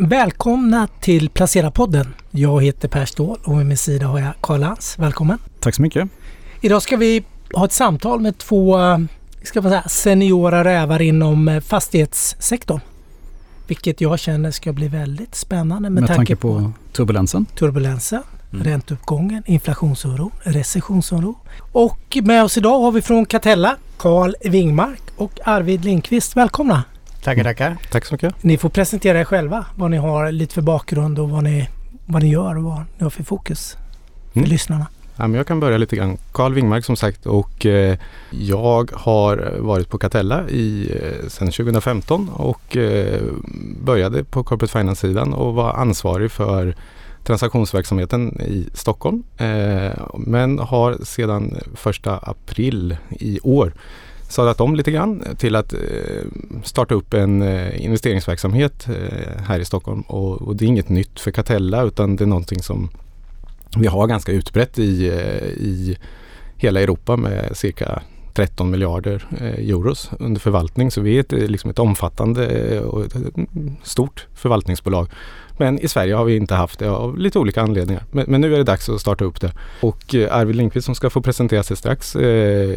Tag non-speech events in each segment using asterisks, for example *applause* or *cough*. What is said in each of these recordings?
Välkomna till Placera-podden. Jag heter Per Ståhl och vid min sida har jag Karl Lantz. Välkommen! Tack så mycket! Idag ska vi ha ett samtal med två ska man säga, seniora rävar inom eh, fastighetssektorn. Vilket jag känner ska bli väldigt spännande med, med tanke, tanke på, på turbulensen. Turbulensen, mm. ränteuppgången, inflationsoro, recessionsoro. Och med oss idag har vi från Catella Karl Wingmark och Arvid Lindqvist. Välkomna! Tackar, tackar. Tack så mycket. Ni får presentera er själva, vad ni har lite för bakgrund och vad ni, vad ni gör och vad ni har för fokus för mm. lyssnarna. Ja, men jag kan börja lite grann. Karl Wingmark som sagt och eh, jag har varit på Catella i, eh, sedan 2015 och eh, började på Corporate Finance-sidan och var ansvarig för transaktionsverksamheten i Stockholm. Eh, men har sedan första april i år sadlat om lite grann till att eh, starta upp en eh, investeringsverksamhet eh, här i Stockholm. Och, och, det är inget nytt för Catella utan det är någonting som vi har ganska utbrett i, i hela Europa med cirka 13 miljarder euros under förvaltning. Så vi är ett, liksom ett omfattande och ett stort förvaltningsbolag men i Sverige har vi inte haft det av lite olika anledningar. Men, men nu är det dags att starta upp det. Och eh, Arvid Lindqvist som ska få presentera sig strax eh,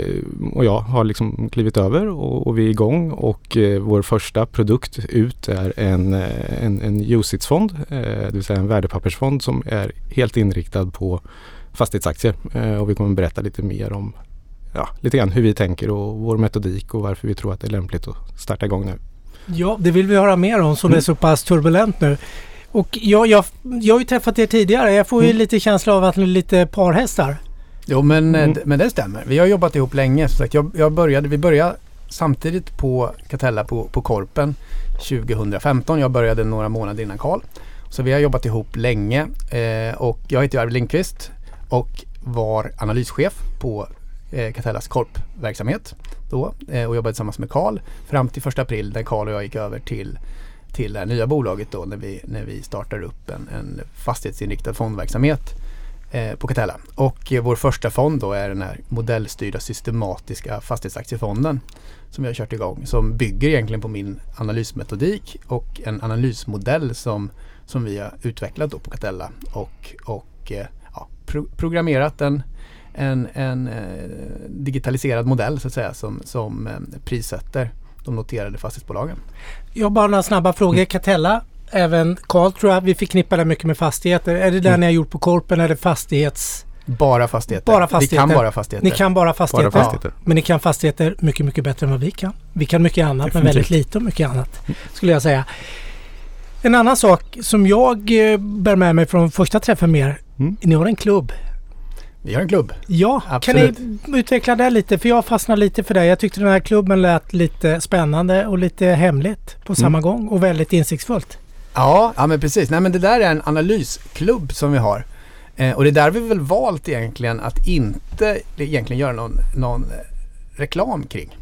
och jag har liksom klivit över och, och vi är igång och eh, vår första produkt ut är en, eh, en, en UCITS-fond, eh, det vill säga en värdepappersfond som är helt inriktad på fastighetsaktier. Eh, och vi kommer berätta lite mer om ja, lite grann hur vi tänker och vår metodik och varför vi tror att det är lämpligt att starta igång nu. Ja, det vill vi höra mer om som mm. är så pass turbulent nu. Och jag, jag, jag har ju träffat er tidigare. Jag får ju mm. lite känsla av att ni är lite parhästar. Jo men, mm. men det stämmer. Vi har jobbat ihop länge. Så sagt, jag, jag började, vi började samtidigt på Catella på, på Korpen 2015. Jag började några månader innan Karl. Så vi har jobbat ihop länge eh, och jag heter Arvid Lindqvist och var analyschef på eh, Catellas korpverksamhet då eh, och jobbade tillsammans med Karl fram till 1 april när Karl och jag gick över till till det här nya bolaget då när vi, när vi startar upp en, en fastighetsinriktad fondverksamhet eh, på Catella. Och eh, vår första fond då är den här modellstyrda systematiska fastighetsaktiefonden som vi har kört igång som bygger egentligen på min analysmetodik och en analysmodell som, som vi har utvecklat då på Catella och, och eh, ja, pro programmerat en, en, en eh, digitaliserad modell så att säga som, som eh, prissätter de noterade fastighetsbolagen. Jag har bara några snabba frågor. Mm. Catella, även Karl tror jag, vi förknippar det mycket med fastigheter. Är det där mm. ni har gjort på Korpen? Det fastighets... Bara fastigheter. Bara fastigheter. Vi kan bara fastigheter. Ni kan bara fastigheter. Bara fastigheter. Men ni kan fastigheter mycket, mycket bättre än vad vi kan. Vi kan mycket annat Definitivt. men väldigt lite och mycket annat. Skulle jag säga. En annan sak som jag eh, bär med mig från första träffen med er. Mm. Ni har en klubb. Vi har en klubb. Ja, Absolut. kan ni utveckla det lite? För jag fastnade lite för det. Jag tyckte den här klubben lät lite spännande och lite hemligt på samma mm. gång och väldigt insiktsfullt. Ja, ja men precis. Nej men det där är en analysklubb som vi har. Eh, och det är där vi väl valt egentligen att inte egentligen göra någon, någon reklam kring.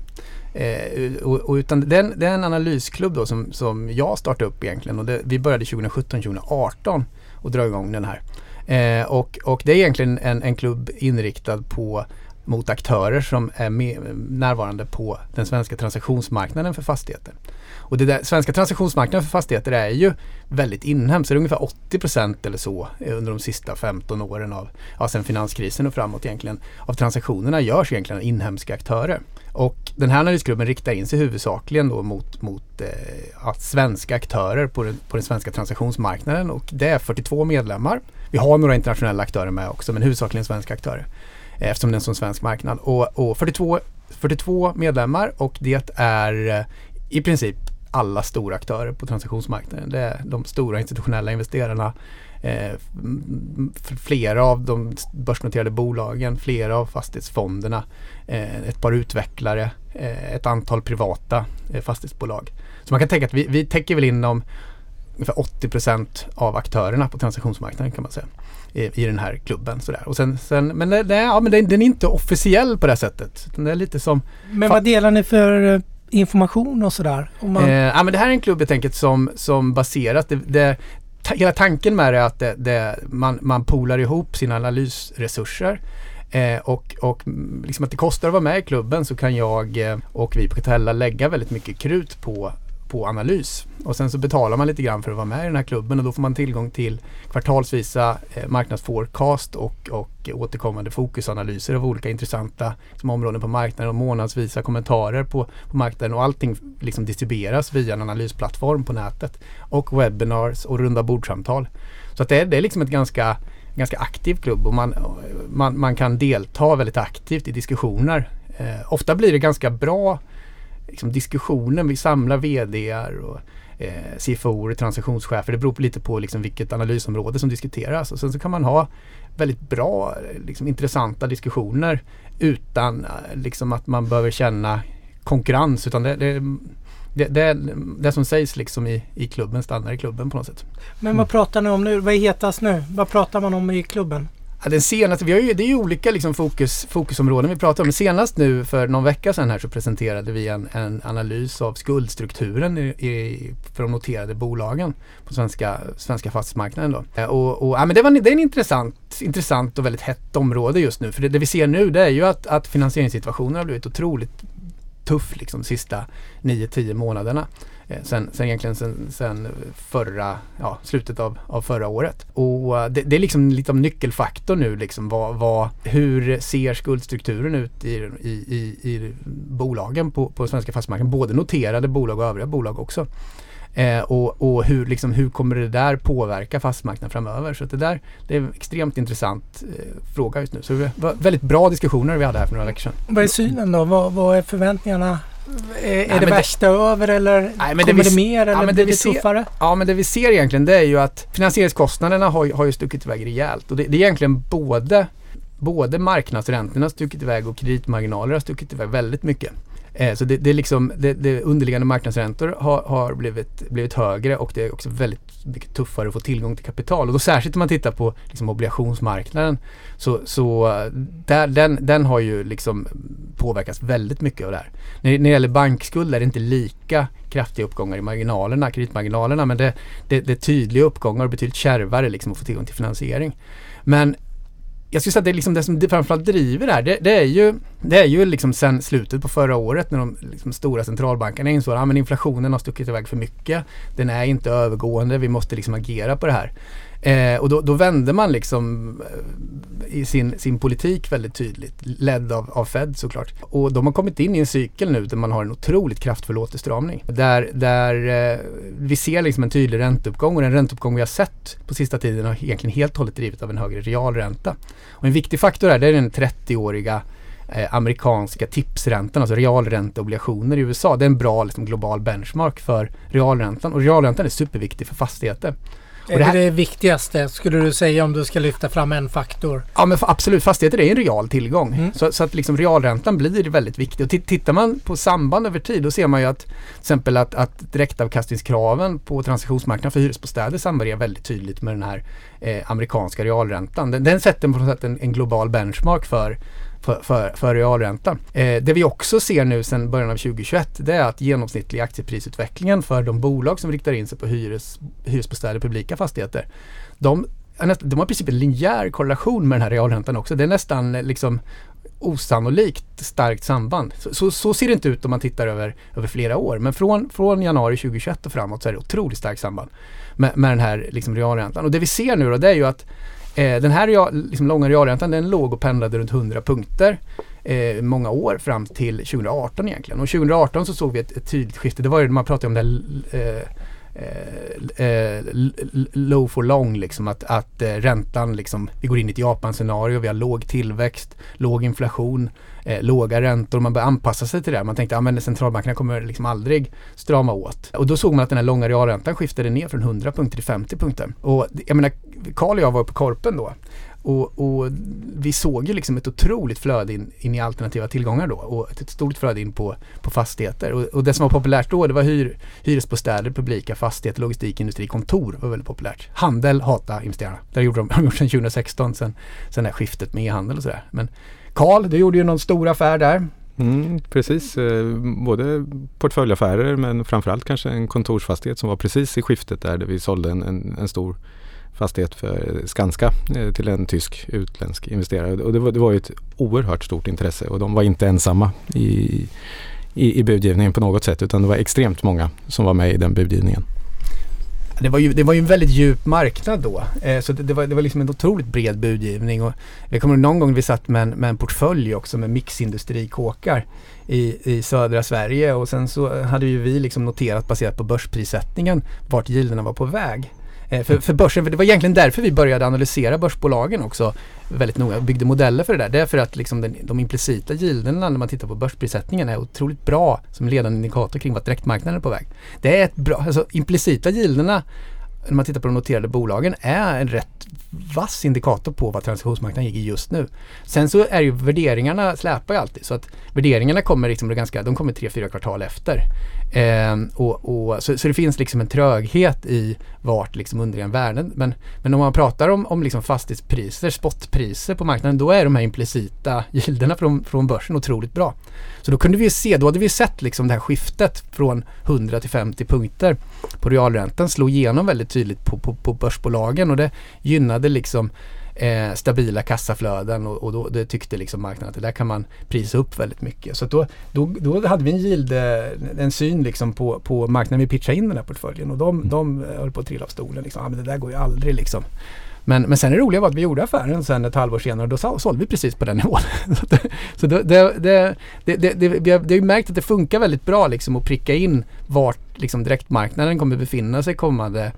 Eh, och, och, utan det är, en, det är en analysklubb då som, som jag startade upp egentligen och det, vi började 2017-2018 och dra igång den här. Eh, och, och det är egentligen en, en klubb inriktad på mot aktörer som är med, närvarande på den svenska transaktionsmarknaden för fastigheter. Och det där, svenska transaktionsmarknaden för fastigheter är ju väldigt inhemsk. Det är ungefär 80 procent eller så eh, under de sista 15 åren av, ja, sen finanskrisen och framåt egentligen, av transaktionerna görs egentligen av inhemska aktörer. Och den här analysgruppen riktar in sig huvudsakligen då mot, mot eh, svenska aktörer på den, på den svenska transaktionsmarknaden och det är 42 medlemmar. Vi har några internationella aktörer med också men huvudsakligen svenska aktörer eftersom det är en sån svensk marknad. Och, och 42, 42 medlemmar och det är eh, i princip alla stora aktörer på transaktionsmarknaden. Det är de stora institutionella investerarna, eh, flera av de börsnoterade bolagen, flera av fastighetsfonderna, eh, ett par utvecklare, eh, ett antal privata eh, fastighetsbolag. Så man kan tänka att vi, vi täcker väl in ungefär 80% av aktörerna på transaktionsmarknaden kan man säga i, i den här klubben. Sådär. Och sen, sen, men det, ja, men den, den är inte officiell på det sättet. Det är lite som... Men vad delar ni för eh, information och sådär? Man... Eh, ja, men det här är en klubb helt enkelt som, som baseras, det, det, hela tanken med det är att det, det, man, man polar ihop sina analysresurser eh, och, och liksom att det kostar att vara med i klubben så kan jag eh, och vi på Catella lägga väldigt mycket krut på på analys. Och sen så betalar man lite grann för att vara med i den här klubben och då får man tillgång till kvartalsvisa eh, marknadsforecast och, och återkommande fokusanalyser av olika intressanta som områden på marknaden och månadsvisa kommentarer på, på marknaden och allting liksom distribueras via en analysplattform på nätet och webinars och runda bordsamtal. Så att det, är, det är liksom ett ganska ganska aktiv klubb och man, man, man kan delta väldigt aktivt i diskussioner. Eh, ofta blir det ganska bra liksom, diskussioner. Vi samlar VDR och eh, CFO och transaktionschefer. Det beror lite på liksom, vilket analysområde som diskuteras. Och sen så kan man ha väldigt bra, liksom, intressanta diskussioner utan eh, liksom, att man behöver känna konkurrens. Utan det, det det, det, det, som sägs liksom i, i klubben stannar i klubben på något sätt. Men vad pratar ni om nu? Vad är hetast nu? Vad pratar man om i klubben? Ja, den senaste, vi har ju, det är ju olika liksom fokus, fokusområden vi pratar om. Senast nu för någon vecka sedan här så presenterade vi en, en analys av skuldstrukturen i, i, för de noterade bolagen på svenska, svenska fastighetsmarknaden. Då. Eh, och, och, ja, men det, var, det är en intressant, intressant och väldigt hett område just nu. För det, det vi ser nu det är ju att, att finansieringssituationen har blivit otroligt tuff liksom de sista 9-10 månaderna. Eh, sen, sen egentligen sen, sen förra, ja, slutet av, av förra året. Och eh, det, det, är liksom lite av nyckelfaktor nu liksom vad, vad, hur ser skuldstrukturen ut i, i, i, i bolagen på, på svenska fastighetsmarknaden. Både noterade bolag och övriga bolag också. Eh, och, och hur, liksom, hur kommer det där påverka fastighetsmarknaden framöver? Så det där det är en extremt intressant eh, fråga just nu. Så det var väldigt bra diskussioner vi hade här för några veckor sedan. Vad är synen då? Vad, vad är förväntningarna? Är, Nej, det värsta det, över eller Nej, kommer det, vi, det mer eller ja, blir det, det tuffare? ja men det vi ser egentligen det är ju att finansieringskostnaderna har, har ju stuckit iväg rejält. Och det, det är egentligen både både marknadsräntorna har stuckit iväg och kreditmarginaler har stuckit iväg väldigt mycket. Eh, så det, det, är liksom, det, det underliggande marknadsräntor har, har blivit, blivit högre och det är också väldigt mycket tuffare att få tillgång till kapital. Och då särskilt om man tittar på liksom obligationsmarknaden så, så där, den, den har ju liksom påverkats väldigt mycket av det här. När, när det gäller bankskulder är det inte lika kraftiga uppgångar i marginalerna, kreditmarginalerna men det, det, det är tydliga uppgångar och betydligt kärvare liksom att få tillgång till finansiering. Men jag skulle säga att det, är liksom det som framförallt driver det här, det, det, är ju, det är ju liksom sen slutet på förra året när de liksom stora centralbankerna insåg att ah, inflationen har stuckit iväg för mycket. Den är inte övergående, vi måste liksom agera på det här. Eh, och då, då vände man liksom eh, i sin, sin politik väldigt tydligt, ledd av, av Fed såklart. Och de har kommit in i en cykel nu där man har en otroligt kraftfull återstramning. Där, där eh, vi ser liksom en tydlig ränteuppgång och den ränteuppgång vi har sett på sista tiden har egentligen helt och hållet drivit av en högre realränta. Och en viktig faktor här det är den 30-åriga eh, amerikanska tipsräntan, alltså realränteobligationer i USA. Det är en bra liksom, global benchmark för realräntan och realräntan är superviktig för fastigheter. Är det, här... det viktigaste skulle du säga om du ska lyfta fram en faktor? Ja men absolut, fastigheter är en real tillgång. Mm. Så, så, att liksom realräntan blir väldigt viktig. Och tittar man på samband över tid då ser man ju att till exempel att, att direktavkastningskraven på transaktionsmarknaden för hyresbostäder samvarierar väldigt tydligt med den här eh, amerikanska realräntan. Den, den sätter på något sätt en, en global benchmark för för, för, för realränta. Eh, det vi också ser nu sedan början av 2021 det är att genomsnittliga aktieprisutvecklingen för de bolag som riktar in sig på hyres, hyresbostäder, publika fastigheter, de, de har i princip en linjär korrelation med den här realräntan också. Det är nästan eh, liksom osannolikt starkt samband. Så, så, så, ser det inte ut om man tittar över, över flera år. Men från, från januari 2021 och framåt så är det otroligt starkt samband med, med den här liksom realräntan. Och det vi ser nu då det är ju att Eh, den här real, liksom långa realräntan den låg och pendlade runt 100 punkter eh, många år fram till 2018 egentligen. Och 2018 så såg vi ett, ett tydligt skifte. Det var ju man pratade om det eh, eh, eh low for long liksom att, att eh, räntan liksom, vi går in i ett Japan-scenario, vi har låg tillväxt, låg inflation, eh, låga räntor, man börjar anpassa sig till det. Man tänkte att ja, centralbankerna kommer liksom aldrig strama åt. Och då såg man att den här långa realräntan skiftade ner från 100 punkter till 50 punkter. Och jag menar, Karl och jag var på Korpen då och, och, vi såg ju liksom ett otroligt flöde in, in, i alternativa tillgångar då och ett stort flöde in på, på fastigheter. Och, och det som var populärt då det var hyr, hyresbostäder, publika fastigheter, logistik, industri, kontor var väldigt populärt. Handel hata investerarna. Det gjorde de, *laughs* gjort sedan 2016, sen, sen det här skiftet med e-handel och sådär. Men Karl, du gjorde ju någon stor affär där. Mm, precis, eh, både portföljaffärer men framförallt kanske en kontorsfastighet som var precis i skiftet där, där vi sålde en, en, en stor fastighet för Skanska eh, till en tysk utländsk investerare. Och det var, det var ett oerhört stort intresse och de var inte ensamma i, i, i budgivningen på något sätt utan det var extremt många som var med i den budgivningen. Det var, ju, det var ju en väldigt djup marknad då. Eh, så det, det, var, det var liksom en otroligt bred budgivning. Och jag kommer någon gång vi satt med en, med en portfölj också med mixindustrikåkar i, i södra Sverige och sen så hade ju vi liksom noterat baserat på börsprissättningen vart gilderna var på väg. Eh, för, för börsen, för det var egentligen därför vi började analysera börsbolagen också väldigt noga och byggde modeller för det där. Därför att liksom den, de implicita gilderna när man tittar på börsprissättningen är otroligt bra som ledande indikator kring vart direktmarknaden är på väg. Det är ett bra, alltså implicita gilderna när man tittar på de noterade bolagen är en rätt vass indikator på vad transaktionsmarknaden ligger just nu. Sen så är ju värderingarna släpar ju alltid så att värderingarna kommer liksom ganska, de kommer tre, fyra kvartal efter. Eh, och, och, så, så, det finns liksom en tröghet i vart liksom underliggande värden. Men, men om man pratar om, om liksom fastighetspriser, spotpriser på marknaden, då är de här implicita gilderna från, från börsen otroligt bra. Så då kunde vi se, då hade vi sett liksom det här skiftet från 100 till 50 punkter på realräntan slå igenom väldigt tydligt på, på, på börsbolagen och det gynnade liksom eh, stabila kassaflöden och, och då det tyckte liksom marknaden att det där kan man prisa upp väldigt mycket. Så då, då, då hade vi en yield, eh, en syn liksom på, på marknaden vi pitchade in den här portföljen och de, mm. de höll på att trilla av stolen. Liksom. Ah, men det där går ju aldrig liksom. Men, men sen det roliga var att vi gjorde affären sen ett halvår senare och då sålde vi precis på den nivån. *laughs* så det, det, det, det, vi har ju märkt att det funkar väldigt bra liksom att pricka in vart liksom direktmarknaden kommer befinna sig kommande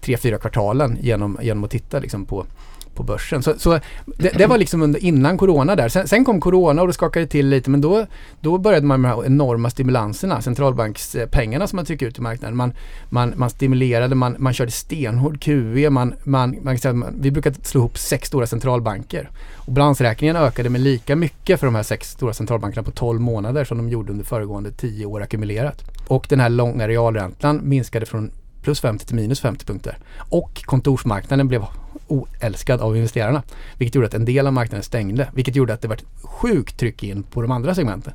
tre, fyra kvartalen genom, genom att titta liksom på på börsen. Så, så det, det, var liksom under, innan corona där. Sen, sen, kom corona och det skakade till lite men då, då började man med de här enorma stimulanserna, centralbankspengarna som man tryckte ut i marknaden. Man, man, man stimulerade, man, man körde stenhård QE, man, man, man, man, vi brukar slå ihop sex stora centralbanker. Och balansräkningen ökade med lika mycket för de här sex stora centralbankerna på 12 månader som de gjorde under föregående 10 år ackumulerat. Och den här långa realräntan minskade från plus 50 till minus 50 punkter. Och kontorsmarknaden blev oälskad av investerarna. Vilket gjorde att en del av marknaden stängde. Vilket gjorde att det var ett sjukt tryck in på de andra segmenten.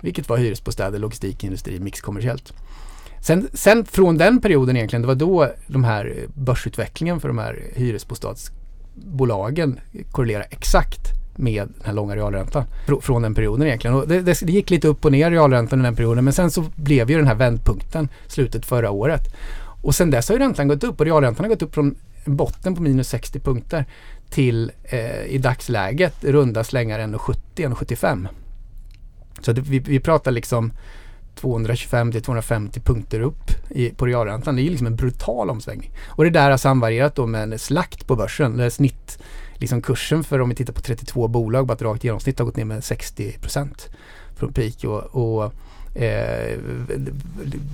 Vilket var hyresbostäder, logistik, industri, mixkommersiellt. Sen, sen från den perioden egentligen, det var då de här börsutvecklingen för de här hyresbostadsbolagen korrelerar exakt med den här långa realräntan. Från den perioden egentligen. Och det, det, det, gick lite upp och ner realräntan i den perioden men sen så blev ju den här vändpunkten slutet förra året. Och sen dess har ju räntan gått upp och realräntan har gått upp från botten på minus 60 punkter till eh, i dagsläget runda slängar 1,70-1,75. Så det, vi, vi pratar liksom 225 till 250 punkter upp i, på realräntan. Det är ju liksom en brutal omsvängning. Och det där har samvarierat då med en slakt på börsen. Där snitt, liksom kursen för om vi tittar på 32 bolag, bara ett rakt genomsnitt har gått ner med 60 procent från peak. Och, och eh,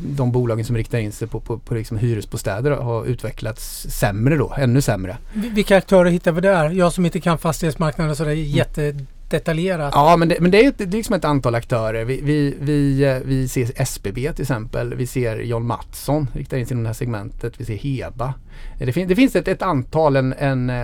de bolagen som riktar in sig på, på, på liksom hyresbostäder har utvecklats sämre då, ännu sämre. Vilka aktörer hittar vi där? Jag som inte kan fastighetsmarknaden så det är jätte detaljerat. Ja, men det, men det är, det är liksom ett antal aktörer. Vi, vi, vi, vi ser SBB till exempel. Vi ser John Mattsson riktar in sig i det här segmentet. Vi ser Heba. Det, fin, det finns ett, ett antal, en, en eh,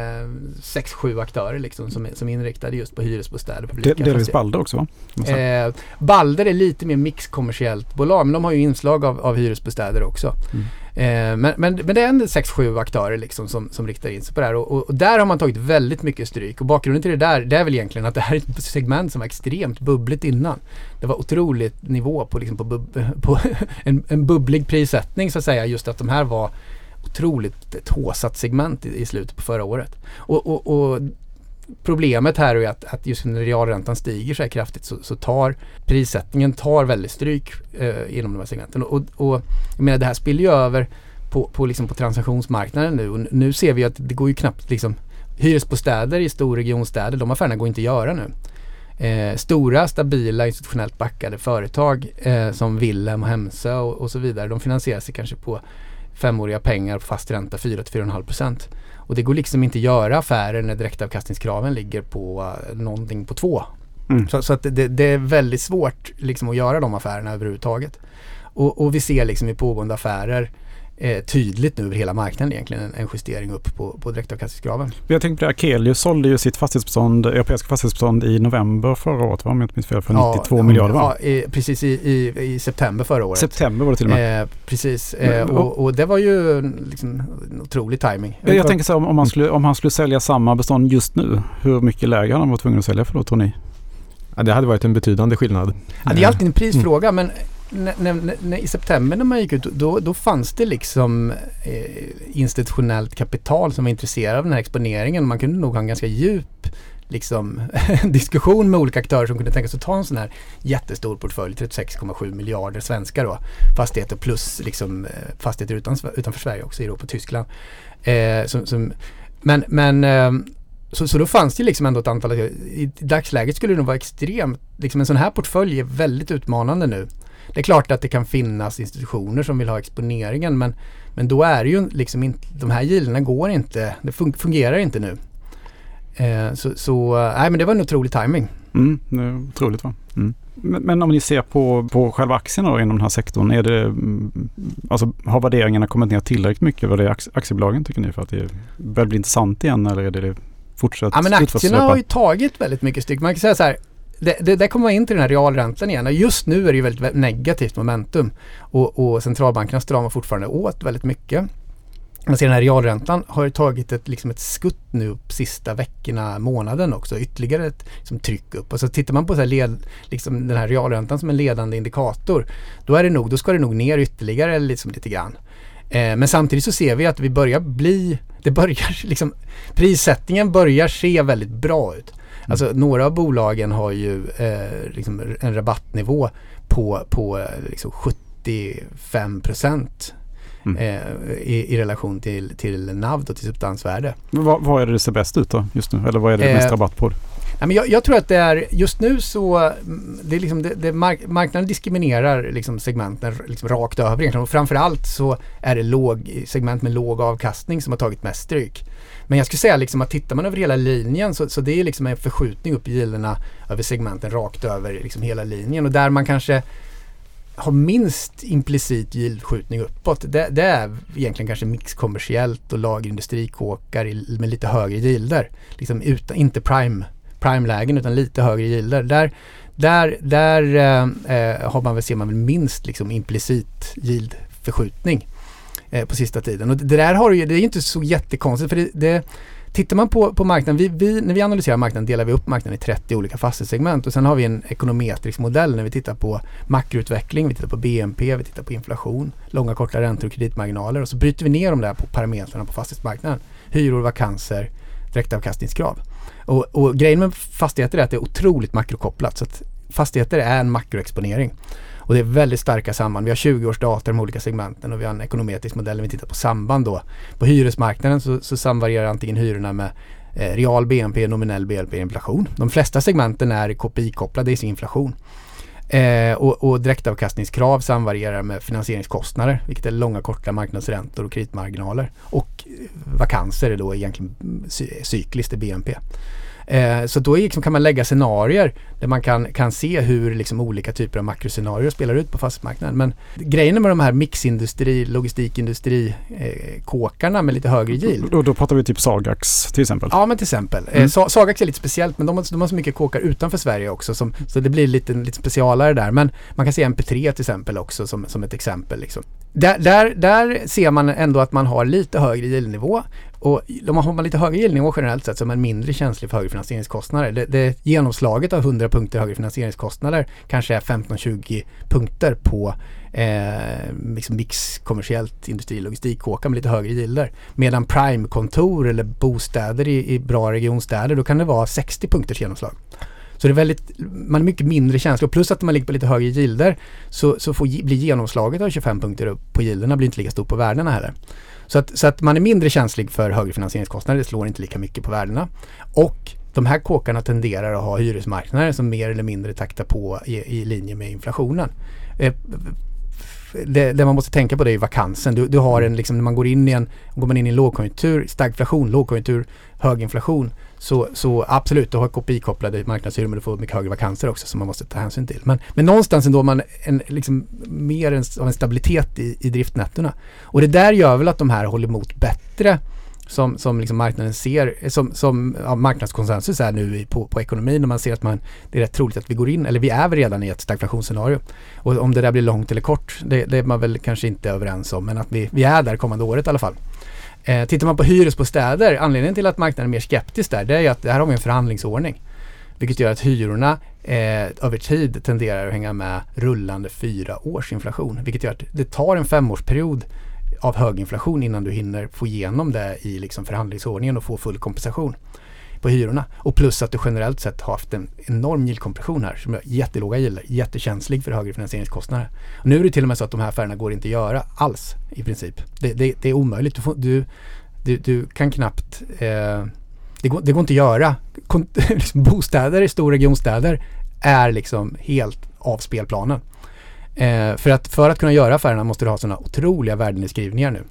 sex, sju aktörer liksom som, som är inriktade just på hyresbostäder. Det, delvis Balder också va? Eh, Balder är lite mer mixkommersiellt bolag men de har ju inslag av, av hyresbostäder också. Mm. Eh, men, men, men det är en sex, sju aktörer liksom som, som riktar in sig på det här och, och, och, där har man tagit väldigt mycket stryk och bakgrunden till det där det är väl egentligen att det här är ett segment som var extremt bubbligt innan. Det var otroligt nivå på, liksom på, bub, på *laughs* en, en bubblig prissättning så att säga just att de här var otroligt ett håsat segment i, i slutet på förra året. Och, och, och problemet här är att, att just när realräntan stiger så här kraftigt så, så tar prissättningen tar väldigt stryk eh, inom de här segmenten. Och, och jag menar det här spiller ju över på, på, liksom på transaktionsmarknaden nu. Och nu ser vi att det går ju knappt liksom hyresbostäder i storregionstäder, de affärerna går inte att göra nu. Eh, stora, stabila, institutionellt backade företag eh, som Willem och Hemsö och, och, så vidare, de finansierar sig kanske på femåriga pengar på fast ränta 4-4,5 procent. Och det går liksom inte att göra affärer när direktavkastningskraven ligger på uh, någonting på två. Mm. Så, så, att det, det, är väldigt svårt liksom att göra de affärerna överhuvudtaget. Och, och vi ser liksom i pågående affärer eh, tydligt nu över hela marknaden egentligen en, en justering upp på, på direktavkastningskraven. Jag tänkte på det, Akelius sålde ju sitt fastighetsbestånd, europeiska fastighetsbestånd i november förra året, om jag inte minns fel, för ja, 92 miljarder va? Ja, i, precis i, i, i, september förra året. September var det till och med. Eh, precis, eh, och, och, det var ju liksom en otrolig timing. Jag, jag tänker så om, om, man skulle, om han skulle sälja samma bestånd just nu, hur mycket lägre han var tvungen att sälja för då tror ni? Ja, det hade varit en betydande skillnad. Ja, det är alltid en prisfråga mm. men i september när man gick ut då, då fanns det liksom eh, institutionellt kapital som var intresserade av den här exponeringen. Man kunde nog ha en ganska djup liksom, *laughs* diskussion med olika aktörer som kunde tänka sig att ta en sån här jättestor portfölj, 36,7 miljarder svenska då, fastigheter plus liksom, eh, fastigheter utan, utanför Sverige också, Europa och Tyskland. Eh, som, som, men men eh, så, så då fanns det liksom ändå ett antal, i dagsläget skulle det nog vara extremt, liksom en sån här portfölj är väldigt utmanande nu. Det är klart att det kan finnas institutioner som vill ha exponeringen men, men då är det ju liksom inte, de här gilderna går inte, det fungerar inte nu. Eh, så, så nej men det var en otrolig timing. Mm, det är otroligt va. Mm. Men, men, om ni ser på, på själva aktierna då inom den här sektorn, är det, mm, alltså, har värderingarna kommit ner tillräckligt mycket vad det är aktiebolagen tycker ni för att det börjar bli intressant igen eller är det fortsatt Ja men aktierna har ju tagit väldigt mycket stryk. Man kan säga så här, det, det, det kommer in till den här realräntan igen. och Just nu är det ju väldigt negativt momentum och, och centralbankerna stramar fortfarande åt väldigt mycket. Man ser den här realräntan har tagit ett, liksom ett skutt nu upp sista veckorna, månaden också. Ytterligare ett liksom, tryck upp. Och så tittar man på så här led, liksom den här realräntan som en ledande indikator. Då, är det nog, då ska det nog ner ytterligare liksom, lite grann. Eh, men samtidigt så ser vi att vi börjar bli, det börjar *laughs* liksom, prissättningen börjar se väldigt bra ut. Alltså några av bolagen har ju eh, liksom en rabattnivå på, på eh, liksom 75 procent Mm. Eh, i, i, relation till, till NAV och till substansvärde. Vad, vad är det det ser bäst ut då just nu? Eller vad är det eh, mest rabatt på? Men jag, jag, tror att det är just nu så mm, det är liksom det, det mark, marknaden diskriminerar liksom segmenten liksom rakt över egentligen. Och framförallt så är det låg, segment med låg avkastning som har tagit mest stryk. Men jag skulle säga liksom att tittar man över hela linjen så, så det är liksom en förskjutning upp i gilderna över segmenten rakt över liksom hela linjen. Och där man kanske har minst implicit yieldskjutning uppåt. Det, det, är egentligen kanske mixkommersiellt och lagerindustrikåkar med lite högre yielder. Liksom utan, inte prime, prime-lägen utan lite högre yielder. Där, där, där eh, eh, har man väl, ser man väl minst liksom implicit yieldförskjutning eh, på sista tiden. Och det där har ju, det är inte så jättekonstigt för det, det Tittar man på, på marknaden, vi, vi, när vi analyserar marknaden delar vi upp marknaden i 30 olika fastighetssegment och sen har vi en ekonometrisk modell när vi tittar på makroutveckling, vi tittar på BNP, vi tittar på inflation, långa korta räntor och kreditmarginaler och så bryter vi ner de där på parametrarna på fastighetsmarknaden. Hyror, vakanser, direktavkastningskrav. Och, och grejen med fastigheter är att det är otroligt makrokopplat så att fastigheter är en makroexponering. Och det är väldigt starka samband. Vi har 20 års data i de olika segmenten och vi har en ekonometrisk modell när vi tittar på samband då. På hyresmarknaden så, så samvarierar antingen hyrorna med eh, real BNP, nominell BNP, inflation. De flesta segmenten är KPI-kopplade i sin inflation. Eh, och, och direktavkastningskrav samvarierar med finansieringskostnader, vilket är långa korta marknadsräntor och kreditmarginaler. Och vakanser är då egentligen cykliskt i BNP. Eh, så då liksom kan man lägga scenarier där man kan, kan se hur liksom olika typer av makroscenarier spelar ut på fastighetsmarknaden. Men grejen med de här mixindustri, logistikindustri, eh, kåkarna med lite högre yield. Då, då pratar vi typ Sagax till exempel? Ja men till exempel. Eh, mm. Eh, Sagax är lite speciellt men de har, de har så mycket kåkar utanför Sverige också som, så det blir lite, lite specialare där. Men man kan se MP3 till exempel också som, som ett exempel. Liksom. Där, där, där ser man ändå att man har lite högre yieldnivå och har man lite högre yieldnivå generellt sett så är man mindre känslig för högre finansieringskostnader. Det, det, genomslaget av 100 punkter högre finansieringskostnader kanske är 15-20 punkter på eh, liksom mix kommersiellt industrilogistikåka med lite högre yielder. Medan prime-kontor eller bostäder i, i bra regionstäder då kan det vara 60 punkters genomslag. Så det är väldigt, man är mycket mindre känslig och plus att man ligger på lite högre yielder så, så får, blir genomslaget av 25 punkter upp på yielderna blir inte lika stort på värdena heller. Så att, så att man är mindre känslig för högre finansieringskostnader, det slår inte lika mycket på värdena. Och de här kåkarna tenderar att ha hyresmarknader som mer eller mindre taktar på i, i linje med inflationen. Eh, det, det, man måste tänka på det är vakansen. Du, du har en, liksom, när man går in i en, går man in i en lågkonjunktur, stark inflation, lågkonjunktur, hög inflation. Så, så absolut, du har KPI-kopplade marknadshyror men du får mycket högre vakanser också som man måste ta hänsyn till. Men, men någonstans ändå har man en, liksom, mer en, av en stabilitet i, i driftnettorna. Och det där gör väl att de här håller emot bättre som, som liksom marknaden ser, som, som ja, marknadskonsensus är nu på, på ekonomin och man ser att man, det är rätt troligt att vi går in, eller vi är väl redan i ett stagflationsscenario. Och om det där blir långt eller kort, det, det är man väl kanske inte överens om, men att vi, vi är där kommande året i alla fall. Eh, tittar man på hyresbostäder, anledningen till att marknaden är mer skeptisk där, det är ju att där har vi en förhandlingsordning. Vilket gör att hyrorna eh, över tid tenderar att hänga med rullande fyra års inflation. Vilket gör att det tar en femårsperiod av hög inflation innan du hinner få igenom det i liksom förhandlingsordningen och få full kompensation på hyrorna. Och plus att du generellt sett har haft en enorm yieldkompression här som är jättelåga yielder, jättekänslig för högre finansieringskostnader. Och nu är det till och med så att de här affärerna går inte att göra alls i princip. Det, det, det är omöjligt. Du, får, du, du, du, kan knappt eh, det, går, det går inte att göra. Kon, liksom *laughs* bostäder i storregionstäder är liksom helt av spelplanen. Eh, för, att, för att kunna göra affärerna måste du ha sådana otroliga värdenedskrivningar nu.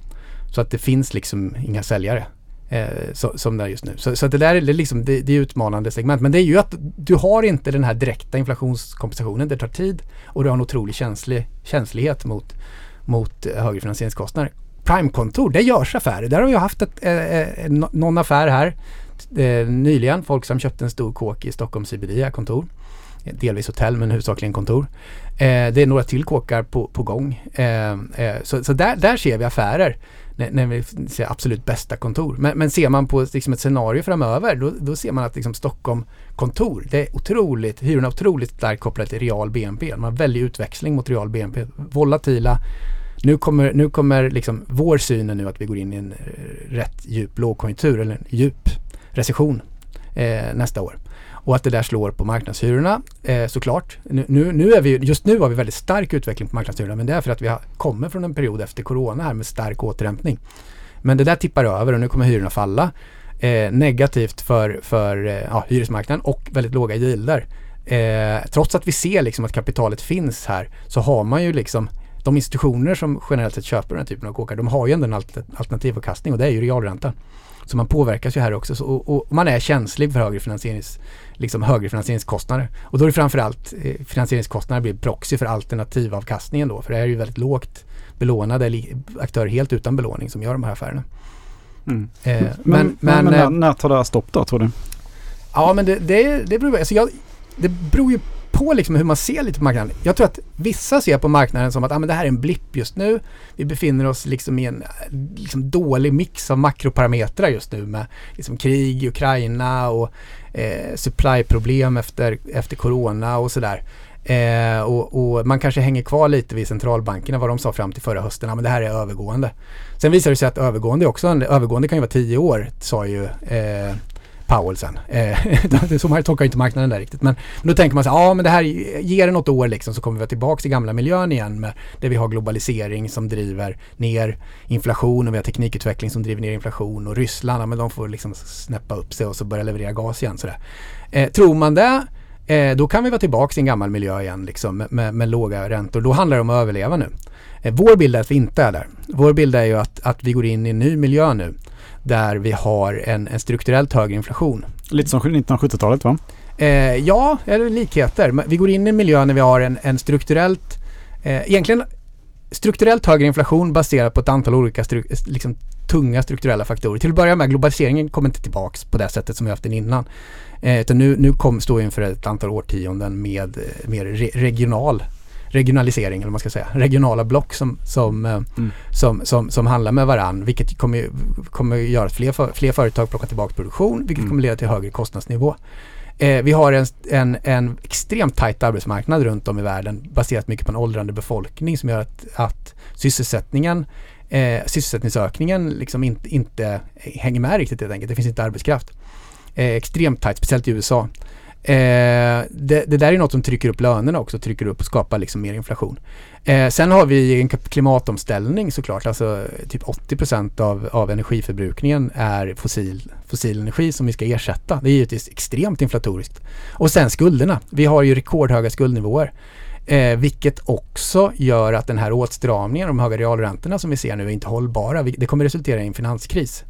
Så att det finns liksom inga säljare. Eh, så, som det är just nu. Så, så att det där är, liksom, det, det är utmanande segment. Men det är ju att du har inte den här direkta inflationskompensationen. Det tar tid och du har en otrolig känslig, känslighet mot, mot högre finansieringskostnader. Prime-kontor, det görs affärer. Där har vi haft ett, eh, eh någon affär här eh, nyligen. Folksam köpte en stor kåk i Stockholm CBD, kontor. Delvis hotell men huvudsakligen kontor. Eh, det är några till kåkar på, på gång. Eh, eh, så så där, där ser vi affärer när, när vi ser absolut bästa kontor. Men, men ser man på liksom ett scenario framöver då, då ser man att liksom Stockholm kontor, det är otroligt, hyrorna är otroligt starkt kopplade till real BNP. Man har väldig utväxling mot real BNP. Volatila. Nu kommer, nu kommer liksom vår syn nu att vi går in i en eh, rätt djup lågkonjunktur eller en djup recession eh, nästa år. Och att det där slår på marknadshyrorna eh, såklart. Nu, nu, är vi, just nu har vi väldigt stark utveckling på marknadshyrorna men det är för att vi har, kommer från en period efter corona här med stark återhämtning. Men det där tippar över och nu kommer hyrorna falla. Eh, negativt för, för eh, ja, hyresmarknaden och väldigt låga yielder. Eh, trots att vi ser liksom att kapitalet finns här så har man ju liksom de institutioner som generellt sett köper den här typen av kåkar de har ju ändå en alternativavkastning och det är ju realräntan. Så man påverkas ju här också så, och, och, man är känslig för högre, finansierings, liksom högre finansieringskostnader. Och då är det framförallt eh, finansieringskostnader blir proxy för alternativavkastningen då. För det är ju väldigt lågt belånade aktörer helt utan belåning som gör de här affärerna. Mm. Eh, men, men, men, men, när, eh, när tar det här stopp då tror du? Ja men det, det, det beror alltså jag, det beror ju på liksom hur man ser lite på marknaden. Jag tror att vissa ser på marknaden som att ah, men det här är en blipp just nu. Vi befinner oss liksom i en eh, liksom dålig mix av makroparametrar just nu med liksom krig i Ukraina och eh, supplyproblem efter, efter corona och sådär. Eh, och, och, man kanske hänger kvar lite vid centralbankerna vad de sa fram till förra hösten. Ah, men det här är övergående. Sen visar det sig att övergående också, övergående kan ju vara tio år sa ju eh, Powell sen. Eh, *laughs* så man tolkar inte marknaden där riktigt. Men, men då tänker man så här, ja men det här ger det något år liksom så kommer vi tillbaka till gamla miljön igen med där vi har globalisering som driver ner inflation och vi har teknikutveckling som driver ner inflation och Ryssland, ja, men de får liksom snäppa upp sig och så börja leverera gas igen sådär. Eh, tror man det Eh, då kan vi vara tillbaka i en gammal miljö igen liksom, med, med, med låga räntor. Då handlar det om att överleva nu. Eh, vår bild är att vi inte är där. Vår bild är ju att, att vi går in i en ny miljö nu där vi har en, en strukturellt högre inflation. Lite som 1970-talet va? Eh, ja, eller likheter. Vi går in i en miljö när vi har en, en strukturellt, eh, egentligen strukturellt högre inflation baserat på ett antal olika stru, liksom, tunga strukturella faktorer. Till att börja med, globaliseringen kommer inte tillbaks på det sättet som vi haft den innan. Eh, utan nu, nu kom, står vi inför ett antal årtionden med eh, mer re, regional regionalisering, eller vad man ska säga, regionala block som, som, eh, mm. som, som, som handlar med varann. Vilket kommer, kommer göra att fler, för, fler företag plockar tillbaka produktion, vilket mm. kommer leda till högre kostnadsnivå. Eh, vi har en, en, en extremt tajt arbetsmarknad runt om i världen baserat mycket på en åldrande befolkning som gör att, att sysselsättningen eh, sysselsättningsökningen liksom inte, inte hänger med riktigt helt enkelt. Det finns inte arbetskraft. Eh, extremt tajt, speciellt i USA. Eh, det, det, där är något som trycker upp lönerna också, trycker upp och skapar liksom mer inflation. Eh, sen har vi en klimatomställning såklart, alltså typ 80% av, av energiförbrukningen är fossil, fossil energi som vi ska ersätta. Det är givetvis extremt inflatoriskt. Och sen skulderna. Vi har ju rekordhöga skuldnivåer. Eh, vilket också gör att den här åtstramningen, de höga realräntorna som vi ser nu är inte hållbara. Det kommer resultera i en finanskris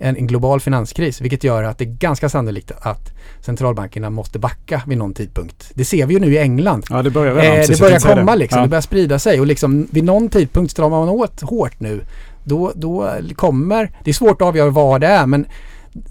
en, en, global finanskris vilket gör att det är ganska sannolikt att centralbankerna måste backa vid någon tidpunkt. Det ser vi ju nu i England. Ja, det börjar redan. Eh, det börjar komma liksom, ja. det börjar sprida sig och liksom vid någon tidpunkt stramar man åt hårt nu. Då, då kommer, det är svårt att avgöra vad det är men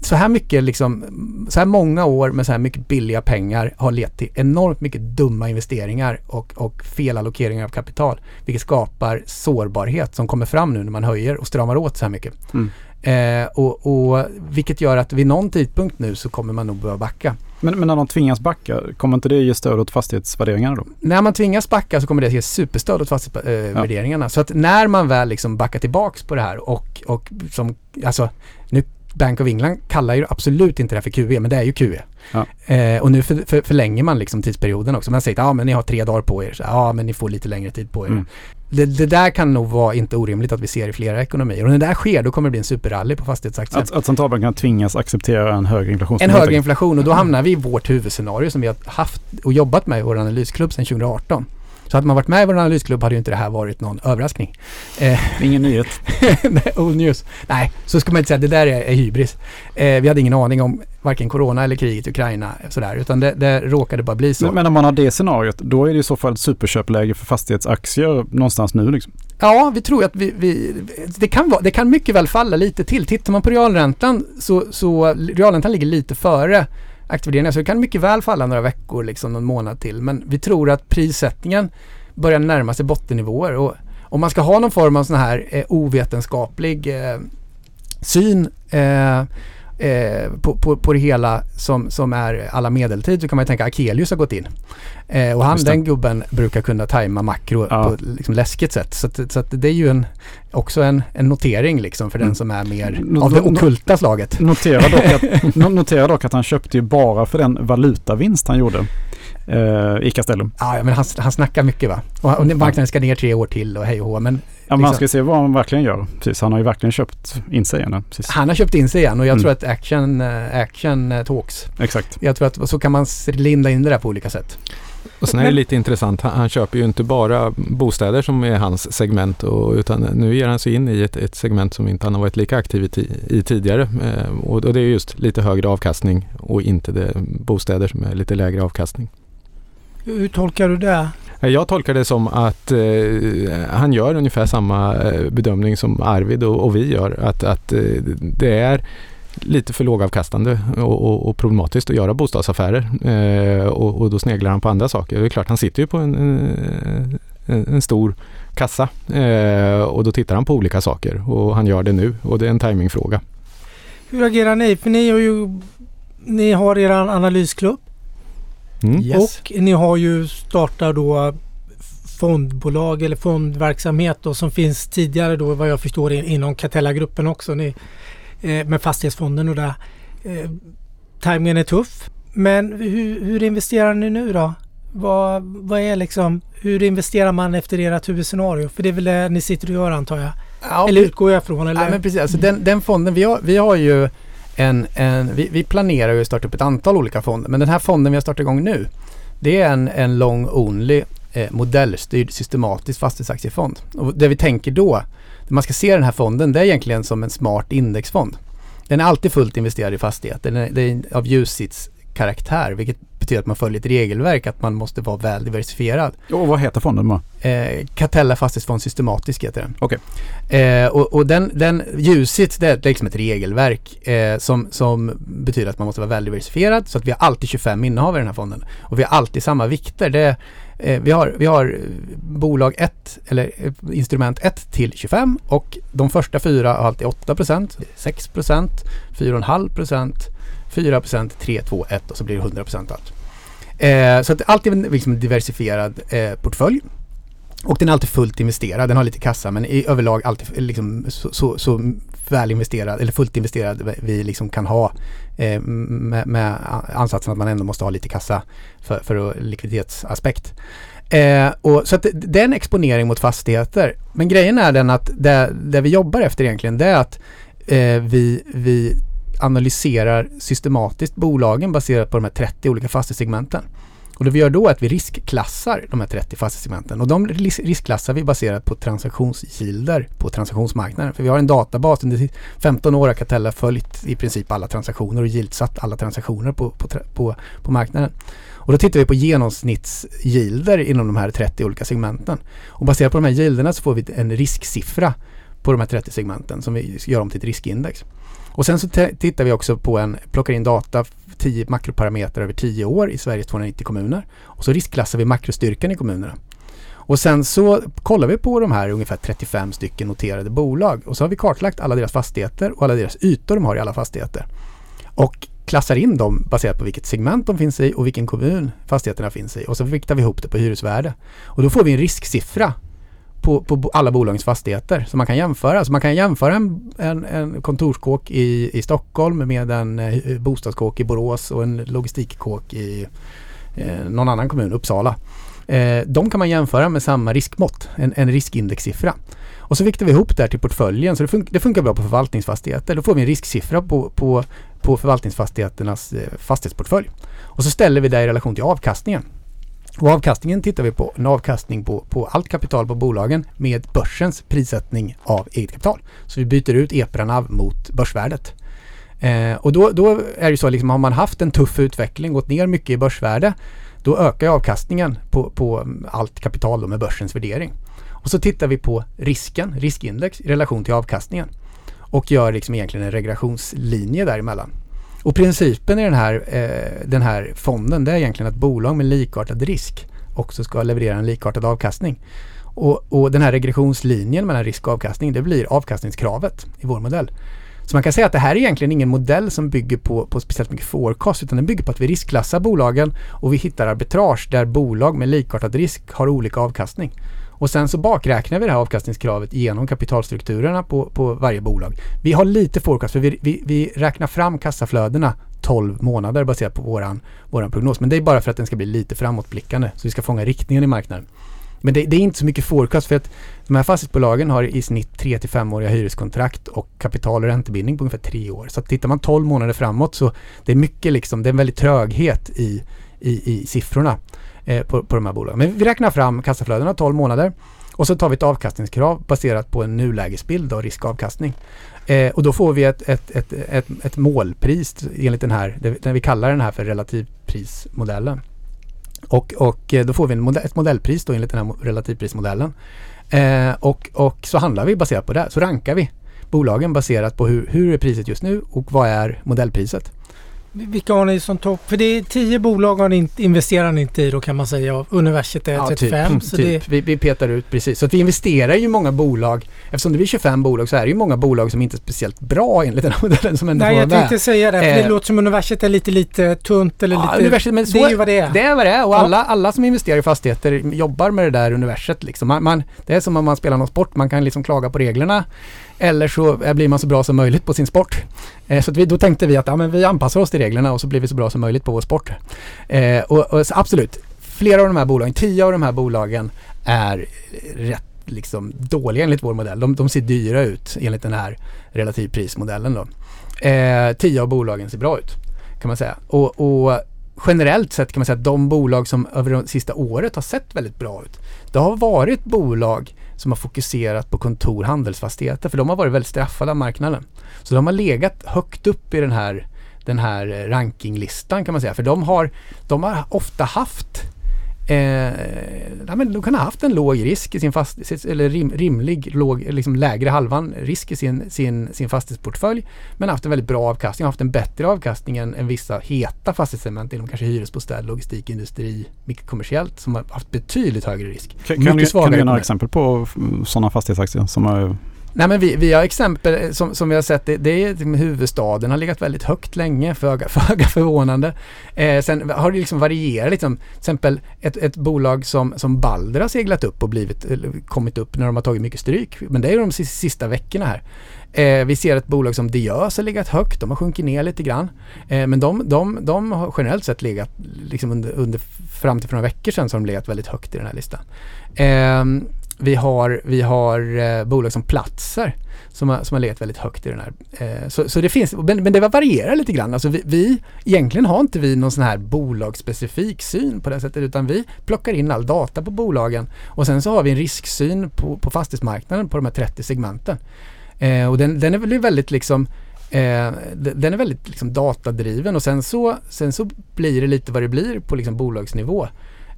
så här mycket liksom, så här många år med så här mycket billiga pengar har lett till enormt mycket dumma investeringar och, och felallokeringar av kapital. Vilket skapar sårbarhet som kommer fram nu när man höjer och stramar åt så här mycket. Mm. Eh, och, och, vilket gör att vid någon tidpunkt nu så kommer man nog behöva backa. Men, men när de tvingas backa, kommer inte det ge stöd åt fastighetsvärderingarna då? När man tvingas backa så kommer det ge superstöd åt fastighetsvärderingarna. Ja. Så att när man väl liksom backar tillbaks på det här och, och som, alltså nu Bank of England kallar ju absolut inte det här för QE, men det är ju QE. Ja. Eh, och nu för, för, förlänger man liksom tidsperioden också. Man säger att men ni har tre dagar på er. Ja, men ni får lite längre tid på er. Mm. Det, det, där kan nog vara inte orimligt att vi ser i flera ekonomier. Och när det där sker, då kommer det bli en superrally på fastighetsaktier. Att, att centralbanken tvingas acceptera en högre inflation? En högre inflation och då hamnar vi i vårt huvudscenario som vi har haft och jobbat med i vår analysklubb sedan 2018. Så hade man varit med i vår analysklubb hade ju inte det här varit någon överraskning. Eh, Ingen nyhet. *laughs* old news. Nej, så ska man inte säga. Det där är, är hybris. Eh, vi hade ingen aning om varken corona eller kriget i Ukraina sådär, utan det, det råkade bara bli så. Men, men om man har det scenariot, då är det i så fall ett superköpläge för fastighetsaktier någonstans nu liksom? Ja, vi tror att vi, vi, det, kan vara, det kan mycket väl falla lite till. Tittar man på realräntan så, så realräntan ligger lite före aktievärderingar. Så alltså, det kan mycket väl falla några veckor, liksom någon månad till. Men vi tror att prissättningen börjar närma sig bottennivåer. Och om man ska ha någon form av sån här eh, ovetenskaplig eh, syn eh, eh, på, på, på det hela som, som är alla medeltid så kan man ju tänka Akelius har gått in. Eh, och han, den gubben, brukar kunna tajma makro ja. på liksom läskigt sätt. Så, att, så att det är ju en, också en, en notering liksom för mm. den som är mer no, av det okulta slaget. Notera dock, att, *laughs* notera dock att han köpte ju bara för den valutavinst han gjorde eh, i Castellum. Ja, men han, han snackar mycket va? Och, och marknaden ska ner tre år till och hej och hå. Men Ja, man liksom. ska se vad han verkligen gör. Precis, han har ju verkligen köpt in sig igen. Precis. Han har köpt in sig igen och jag mm. tror att action, uh, action uh, talks. Exakt. Jag tror att så kan man linda in det där på olika sätt. Och sen är det lite intressant, han, han, köper ju inte bara bostäder som är hans segment och, utan nu ger han sig in i ett, ett segment som inte han har varit lika aktiv i, i tidigare. Eh, och, och, det är just lite högre avkastning och inte det bostäder som är lite lägre avkastning. Hur tolkar du det? Jag tolkar det som att eh, han gör ungefär samma eh, bedömning som Arvid och, och vi gör. Att, att eh, det är lite för lågavkastande och, och, och problematiskt att göra bostadsaffärer. Eh, och, och, då sneglar han på andra saker. Det är klart, han sitter ju på en, en, en stor kassa eh, och då tittar han på olika saker och han gör det nu och det är en timingfråga. Hur agerar ni? För ni har ju ni har er analysklubb Mm. Yes. Och ni har ju startat då fondbolag eller fondverksamhet då, som finns tidigare då vad jag förstår inom Catella-gruppen också. Ni, eh, med fastighetsfonden och där. Eh, timingen är tuff. Men hur, hur, investerar ni nu då? Vad, vad är liksom, hur investerar man efter ert huvudscenario? För det är väl det ni sitter och gör antar jag? Ja, eller utgår jag från? Eller? Ja, men precis. Alltså den, den fonden, vi har, vi har ju en, en vi, vi, planerar ju att starta upp ett antal olika fonder men den här fonden vi har startat igång nu det är en, en long only eh, modellstyrd systematisk fastighetsaktiefond. Och det vi tänker då, man ska se den här fonden, det är egentligen som en smart indexfond. Den är alltid fullt investerad i fastigheter, den är, den är av ljusits karaktär vilket betyder att man följer ett regelverk att man måste vara väl diversifierad. Och vad heter fonden då? Eh, Catella Fastighetsfond Systematisk heter den. Okay. Eh, och, och den, den ljusigt det är liksom ett regelverk eh, som, som betyder att man måste vara väl diversifierad så att vi har alltid 25 innehav i den här fonden. Och vi har alltid samma vikter. Det, eh, vi, har, vi har bolag 1 eller eh, instrument 1 till 25 och de första fyra har alltid 8% 6 4,5 4 3%, 2%, 1 och så blir det 100% allt. Eh, så att alltid liksom en diversifierad eh, portfölj. Och den är alltid fullt investerad. Den har lite kassa men i överlag alltid liksom så, så, så väl investerad eller fullt investerad vi liksom kan ha eh, med, med, ansatsen att man ändå måste ha lite kassa för, för likviditetsaspekt. Eh, och, så att det, det är en exponering mot fastigheter. Men grejen är den att det, det vi jobbar efter egentligen det är att eh, vi, vi analyserar systematiskt bolagen baserat på de här 30 olika fastighetssegmenten. Och det vi gör då är att vi riskklassar de här 30 fastighetssegmenten och de riskklassar vi baserat på transaktionsgilder på transaktionsmarknaden. För vi har en databas, under 15 år har Catella följt i princip alla transaktioner och giltsatt alla transaktioner på, på, på, på marknaden. Och då tittar vi på genomsnittsgilder inom de här 30 olika segmenten. Och baserat på de här gilderna så får vi en risksiffra på de här 30 segmenten som vi gör om till ett riskindex. Och sen så tittar vi också på en, plockar in data, 10 makroparametrar över 10 år i Sveriges 290 kommuner. Och så riskklassar vi makrostyrkan i kommunerna. Och sen så kollar vi på de här ungefär 35 stycken noterade bolag och så har vi kartlagt alla deras fastigheter och alla deras ytor de har i alla fastigheter. Och klassar in dem baserat på vilket segment de finns i och vilken kommun fastigheterna finns i. Och så viktar vi ihop det på hyresvärde. Och då får vi en risksiffra på, på alla bolagens fastigheter som man kan jämföra. Så man kan jämföra en, en, en kontorskåk i, i Stockholm med en eh, bostadskåk i Borås och en logistikkåk i eh, någon annan kommun, Uppsala. Eh, de kan man jämföra med samma riskmått, en, en riskindexsiffra. Och så viktar vi ihop det här till portföljen så det, fun det, funkar bra på förvaltningsfastigheter. Då får vi en risksiffra på, på, på förvaltningsfastigheternas eh, fastighetsportfölj. Och så ställer vi det i relation till avkastningen. Och avkastningen tittar vi på, en avkastning på, på allt kapital på bolagen med börsens prissättning av eget kapital. Så vi byter ut EPRA-NAV mot börsvärdet. Eh, och då, då är det så liksom, har man haft en tuff utveckling, gått ner mycket i börsvärde, då ökar avkastningen på, på mm, allt kapital med börsens värdering. Och så tittar vi på risken, riskindex i relation till avkastningen och gör liksom egentligen en regressionslinje däremellan. Och principen i den här, eh, den här fonden det är egentligen att bolag med likartad risk också ska leverera en likartad avkastning. Och, och den här regressionslinjen mellan risk och avkastning det blir avkastningskravet i vår modell. Så man kan säga att det här är egentligen ingen modell som bygger på, på speciellt mycket forecast utan den bygger på att vi riskklassar bolagen och vi hittar arbitrage där bolag med likartad risk har olika avkastning. Och sen så bakräknar vi det här avkastningskravet genom kapitalstrukturerna på, på varje bolag. Vi har lite forecast för vi, vi, vi räknar fram kassaflödena 12 månader baserat på våran, våran prognos. Men det är bara för att den ska bli lite framåtblickande så vi ska fånga riktningen i marknaden. Men det, det, är inte så mycket forecast för att de här fastighetsbolagen har i snitt 3 till 5-åriga hyreskontrakt och kapital och räntebindning på ungefär 3 år. Så att tittar man 12 månader framåt så det är mycket liksom, det är en väldig tröghet i, i, i siffrorna eh, på, på de här bolagen. Men vi räknar fram kassaflödena 12 månader och så tar vi ett avkastningskrav baserat på en nulägesbild av riskavkastning. Eh, och då får vi ett, ett, ett, ett, ett målpris enligt den här, den vi kallar den här för relativprismodellen. Och, och eh, då får vi en modell, ett modellpris då enligt den här relativprismodellen. Eh, och, och så handlar vi baserat på det. Så rankar vi bolagen baserat på hur, hur är priset just nu och vad är modellpriset. Vilka har ni som topp? För det är tio bolag har ni investerar ni inte i då kan man säga. Universitet är ja, 35. Typ, så typ. Det... Vi, vi, petar ut precis. Så att vi investerar ju många bolag. Eftersom det blir 25 bolag så är det ju många bolag som inte är speciellt bra enligt den här *laughs* modellen som ändå Nej, jag tänkte säga det. För eh, det låter som universitet är lite, lite tunt eller ja, lite... Men så, det är ju vad det är. Det är vad det är och ja. alla, alla som investerar i fastigheter jobbar med det där universet liksom. Man, man, det är som om man spelar någon sport. Man kan liksom klaga på reglerna. Eller så eh, blir man så bra som möjligt på sin sport. Eh, så vi, då tänkte vi att ja, men vi anpassar oss till reglerna och så blir vi så bra som möjligt på vår sport. Eh, och, och absolut, flera av de här bolagen, tio av de här bolagen är rätt liksom dåliga enligt vår modell. De, de ser dyra ut enligt den här relativprismodellen då. Eh, tio av bolagen ser bra ut kan man säga. Och, och, generellt sett kan man säga att de bolag som över det sista året har sett väldigt bra ut. Det har varit bolag som har fokuserat på kontor handelsfastigheter för de har varit väldigt straffade av marknaden. Så de har legat högt upp i den här, den här rankinglistan kan man säga. För de har, de har ofta haft Eh, ja, men de kan ha haft en låg risk i sin fastighet, eller rim, rimlig, låg, liksom lägre halvan risk i sin, sin, sin fastighetsportfölj. Men haft en väldigt bra avkastning, haft en bättre avkastning än, än vissa heta fastighetssegment inom kanske hyresbostäder, logistikindustri, mycket kommersiellt som har haft betydligt högre risk. Kan, kan, du, kan du ge några exempel på sådana fastighetsaktier som har Nej men vi, vi har exempel eh, som, som vi har sett, det, det är liksom huvudstaden har legat väldigt högt länge, föga *laughs* för, förvånande. Eh, sen har det liksom varierat liksom, till exempel ett, ett bolag som, som Balder har seglat upp och blivit, kommit upp när de har tagit mycket stryk. Men det är de sista veckorna här. Eh, vi ser ett bolag som Diös har legat högt, de har sjunkit ner lite grann. Eh, men de, de, de har generellt sett legat, liksom under, under, fram till för några veckor sedan så har de legat väldigt högt i den här listan. Ehm, vi har, vi har eh, bolag som Platser som har, som har legat väldigt högt i den här. Eh, så, så det finns, men, men det varierar lite grann. Alltså vi, vi, egentligen har inte vi någon sån här bolagsspecifik syn på det sättet utan vi plockar in all data på bolagen och sen så har vi en risksyn på, på fastighetsmarknaden på de här 30 segmenten. Eh, och den, den är väl väldigt liksom Eh, den är väldigt liksom, datadriven och sen så, sen så blir det lite vad det blir på liksom, bolagsnivå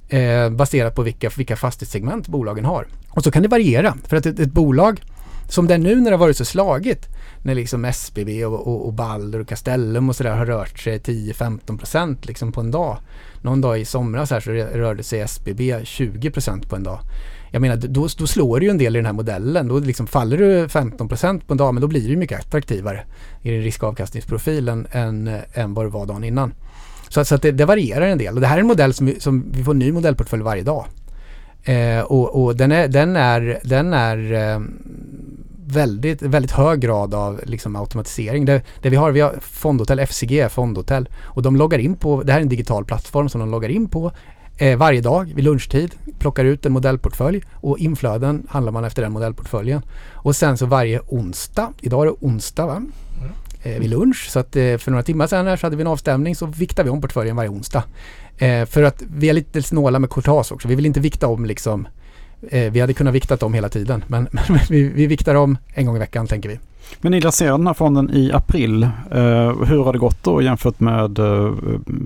eh, baserat på vilka, vilka fastighetssegment bolagen har. Och så kan det variera för att ett, ett bolag som det är nu när det har varit så slagigt när liksom SBB och, och, och Balder och Castellum och sådär har rört sig 10-15% liksom på en dag. Någon dag i somras här så rörde sig SBB 20% på en dag. jag menar, då, då slår du ju en del i den här modellen. Då liksom faller du 15% på en dag, men då blir du mycket attraktivare i din riskavkastningsprofil än, än vad det var dagen innan. Så, så att det, det, varierar en del. Och det här är en modell som vi, som vi får en ny modellportfölj varje dag. Eh, och, och den är, den är, den är eh, väldigt, väldigt hög grad av liksom automatisering. Det, det vi har, vi har fondhotell, FCG fondhotell och de loggar in på, det här är en digital plattform som de loggar in på eh, varje dag vid lunchtid, plockar ut en modellportfölj och inflöden handlar man efter den modellportföljen. Och sen så varje onsdag, idag är det onsdag va? Mm. Eh, vid lunch, så att eh, för några timmar sedan här så hade vi en avstämning så viktar vi om portföljen varje onsdag. Eh, för att vi är lite snåla med courtage också, vi vill inte vikta om liksom Eh, vi hade kunnat vikta dem hela tiden, men, *laughs* men vi, vi viktar dem en gång i veckan tänker vi. Men ni lanserade den här fonden i april. Eh, hur har det gått då jämfört med eh,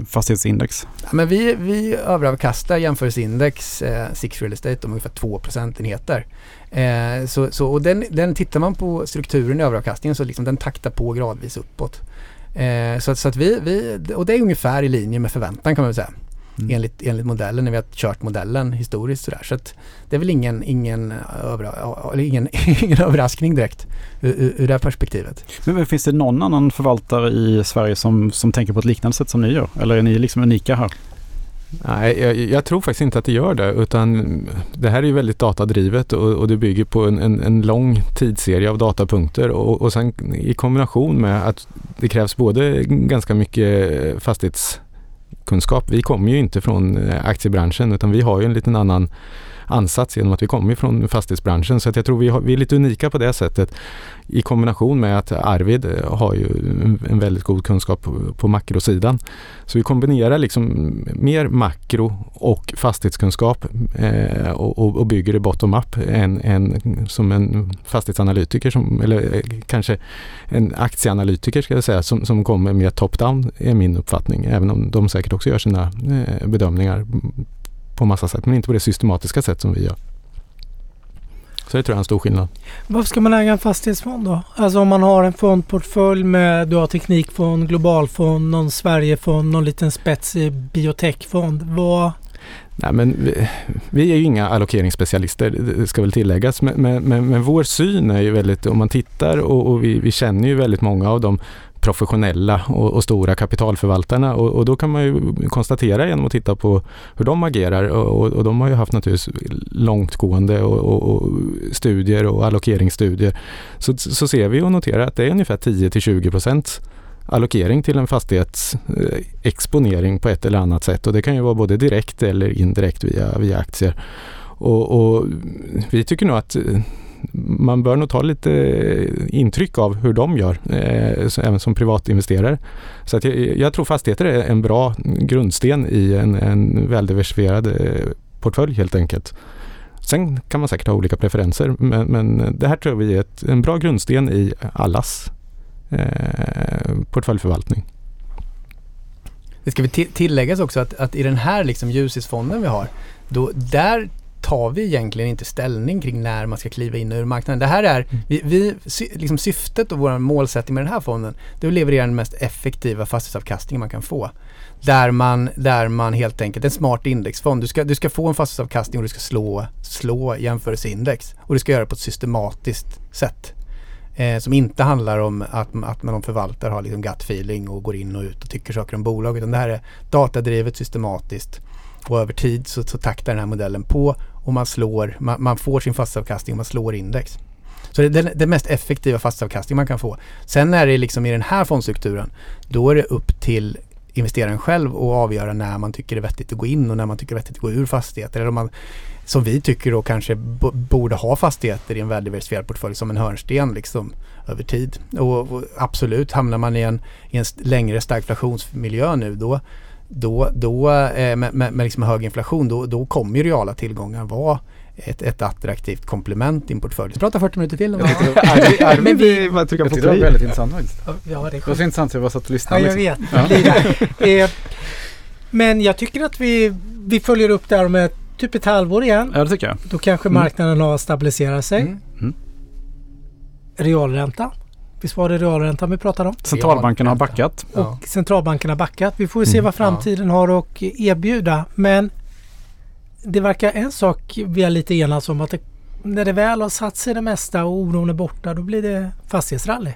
fastighetsindex? Ja, men vi, vi överavkastar jämförelseindex eh, Six Real Estate om ungefär 2 procentenheter. Eh, så, så, och den, den tittar man på strukturen i överavkastningen så liksom den taktar på gradvis uppåt. Eh, så, så att vi, vi, och det är ungefär i linje med förväntan kan man väl säga mm. enligt, enligt modellen när vi har kört modellen historiskt. Sådär. Så att det är väl ingen, ingen, över, ingen, *laughs* ingen överraskning direkt ur, ur det perspektivet. Men finns det någon annan förvaltare i Sverige som, som tänker på ett liknande sätt som ni gör? Eller är ni liksom unika här? Nej, jag, jag, tror faktiskt inte att det gör det utan det här är ju väldigt datadrivet och, och det bygger på en, en, en, lång tidsserie av datapunkter och, och sen i kombination med att det krävs både ganska mycket fastighetskunskap. Vi kommer ju inte från eh, aktiebranschen utan vi har ju en liten annan ansats genom att vi kommer från fastighetsbranschen. Så att jag tror vi, har, vi är lite unika på det sättet i kombination med att Arvid eh, har ju en väldigt god kunskap på, på makrosidan. Så vi kombinerar liksom mer makro och fastighetskunskap eh, och, och, bygger det bottom-up än, än, som en fastighetsanalytiker, som, eller eh, kanske en aktieanalytiker ska jag säga, som, som kommer mer top-down är min uppfattning. Även om de säkert också gör sina eh, bedömningar på massa sätt men inte på det systematiska sätt som vi gör. Så det tror jag är en stor skillnad. Varför ska man äga en fastighetsfond då? Alltså om man har en fondportfölj med, du har teknikfond, globalfond, någon Sverigefond, någon liten spetsig biotechfond. Vad, Nej, men vi, vi, är ju inga allokeringsspecialister, det ska väl tilläggas, men, men, men, vår syn är ju väldigt, om man tittar och, och vi, vi, känner ju väldigt många av de professionella och, och stora kapitalförvaltarna och, och, då kan man ju konstatera genom att titta på hur de agerar och, och de har ju haft naturligtvis långtgående och, studier och allokeringsstudier. Så, så ser vi och noterar att det är ungefär 10 till 20 procent allokering till en fastighetsexponering eh, på ett eller annat sätt och det kan ju vara både direkt eller indirekt via, via aktier. Och, och vi tycker nog att eh, man bör nog ta lite eh, intryck av hur de gör, eh, även som privatinvesterare. Så att jag, jag, tror fastigheter är en bra grundsten i en, en väldiversifierad eh, portfölj helt enkelt. Sen kan man säkert ha olika preferenser men, men det här tror vi är ett, en bra grundsten i allas eh, portföljförvaltning. Det ska vi tilläggas också att, att i den här liksom ljusisfonden vi har, då, där tar vi egentligen inte ställning kring när man ska kliva in ur marknaden. Det här är, mm. vi, vi, liksom syftet och vår målsättning med den här fonden, det är att leverera den mest effektiva fastighetsavkastningen man kan få. Där man, där man helt enkelt, en smart indexfond, du ska, du ska få en fastighetsavkastning och du ska slå, slå jämförelseindex. Och du ska göra det på ett systematiskt sätt. Eh, som inte handlar om att, att man förvaltar har liksom gut feeling och går in och ut och tycker saker om bolag. Utan det här är datadrivet systematiskt. Och över tid så, så taktar den här modellen på och man, slår, man, man får sin fastighetsavkastning och man slår index. Så det är den, den mest effektiva fastighetsavkastning man kan få. Sen är det liksom i den här fondstrukturen, då är det upp till investeraren själv att avgöra när man tycker det är vettigt att gå in och när man tycker det är vettigt att gå ur fastigheter. Eller om man, som vi tycker då kanske borde ha fastigheter i en väldiversifierad portfölj som en hörnsten liksom över tid. Och, och absolut, hamnar man i en, i en längre stagflationsmiljö nu då då, då eh, med, med, med liksom hög inflation, då, då kommer ju reala tillgångar vara ett, ett attraktivt komplement i en portfölj. Vi pratar 40 minuter till. Ja. Arvid, *laughs* men vi, jag det var väldigt intressant faktiskt. Ja, det, är det var så intressant så jag bara satt och lyssnade. Ja, jag liksom. vet. Ja. men jag tycker att vi, vi följer upp där med typ ett halvår igen. Ja, det tycker jag. Då kanske mm. marknaden har stabiliserat sig. Mm. Mm. Realränta Visst var det realräntan vi pratade om? Centralbanken har backat. Och ja. centralbanken har backat. Vi får se mm. vad framtiden har att erbjuda. Men det verkar en sak vi är lite enats om att det, när det väl har satt sig det mesta och oron är borta då blir det fastighetsrally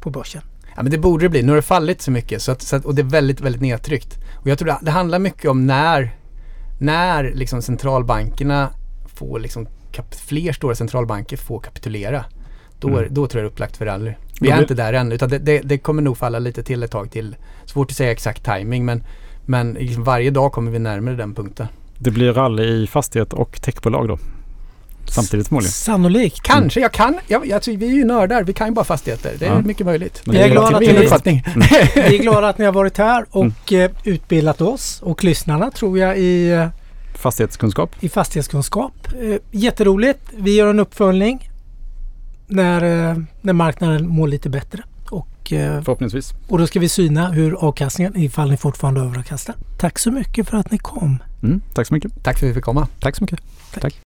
på börsen. Ja men det borde det bli. Nu har det fallit så mycket så att, så att, och det är väldigt, väldigt nedtryckt. Och jag tror det, det handlar mycket om när, när liksom centralbankerna får liksom kap, fler stora centralbanker får kapitulera. Då, mm. då tror jag det är upplagt för rally. Vi är inte där än utan det, det, det, kommer nog falla lite till ett tag till. Svårt att säga exakt timing men, men liksom varje dag kommer vi närmare den punkten. Det blir rally i fastighet och techbolag då? Samtidigt förmodligen? Sannolikt. Kanske. Jag kan. Jag, jag, vi är ju nördar. Vi kan ju bara fastigheter. Det är ja. mycket möjligt. Vi är, glada att ni, uppfattning. *laughs* Mm. vi är glada att ni har varit här och mm. utbildat oss och lyssnarna tror jag i eh, Fastighetskunskap. I fastighetskunskap. Eh, jätteroligt. Vi gör en uppföljning när, eh, när marknaden mår lite bättre. Och, eh, Förhoppningsvis. Och då ska vi syna hur avkastningen, ifall ni fortfarande överavkastar. Tack så mycket för att ni kom. Mm, tack så mycket. Tack för att vi fick komma. Tack så mycket. tack. tack.